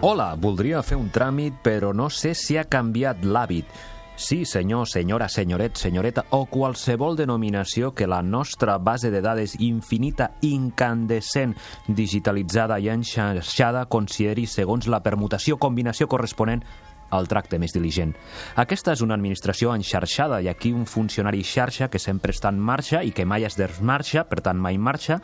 Hola, voldria fer un tràmit, però no sé si ha canviat l'hàbit. Sí, senyor, senyora, senyoret, senyoreta o qualsevol denominació que la nostra base de dades infinita, incandescent, digitalitzada i enxarxada consideri segons la permutació combinació corresponent al tracte més diligent. Aquesta és una administració enxarxada i aquí un funcionari xarxa que sempre està en marxa i que mai es desmarxa, per tant mai marxa,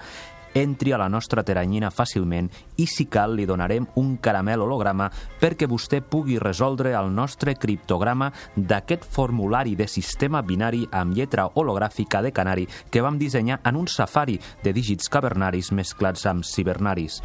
entri a la nostra teranyina fàcilment i, si cal, li donarem un caramel holograma perquè vostè pugui resoldre el nostre criptograma d'aquest formulari de sistema binari amb lletra hologràfica de canari que vam dissenyar en un safari de dígits cavernaris mesclats amb cibernaris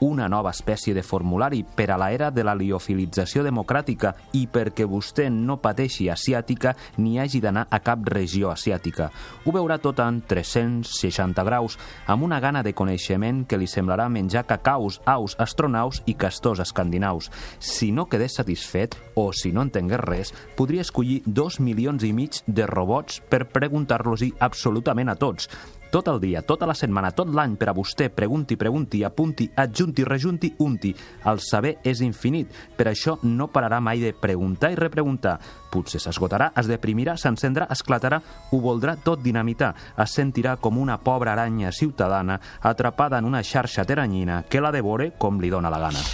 una nova espècie de formulari per a l'era de la liofilització democràtica i perquè vostè no pateixi asiàtica ni hagi d'anar a cap regió asiàtica. Ho veurà tot en 360 graus, amb una gana de coneixement que li semblarà menjar cacaus, aus, astronaus i castors escandinaus. Si no quedés satisfet, o si no entengués res, podria escollir dos milions i mig de robots per preguntar-los-hi absolutament a tots tot el dia, tota la setmana, tot l'any per a vostè, pregunti, pregunti, apunti, adjunti, rejunti, unti. El saber és infinit, per això no pararà mai de preguntar i repreguntar. Potser s'esgotarà, es deprimirà, s'encendrà, esclatarà, ho voldrà tot dinamitar, es sentirà com una pobra aranya ciutadana atrapada en una xarxa teranyina que la devore com li dóna la gana.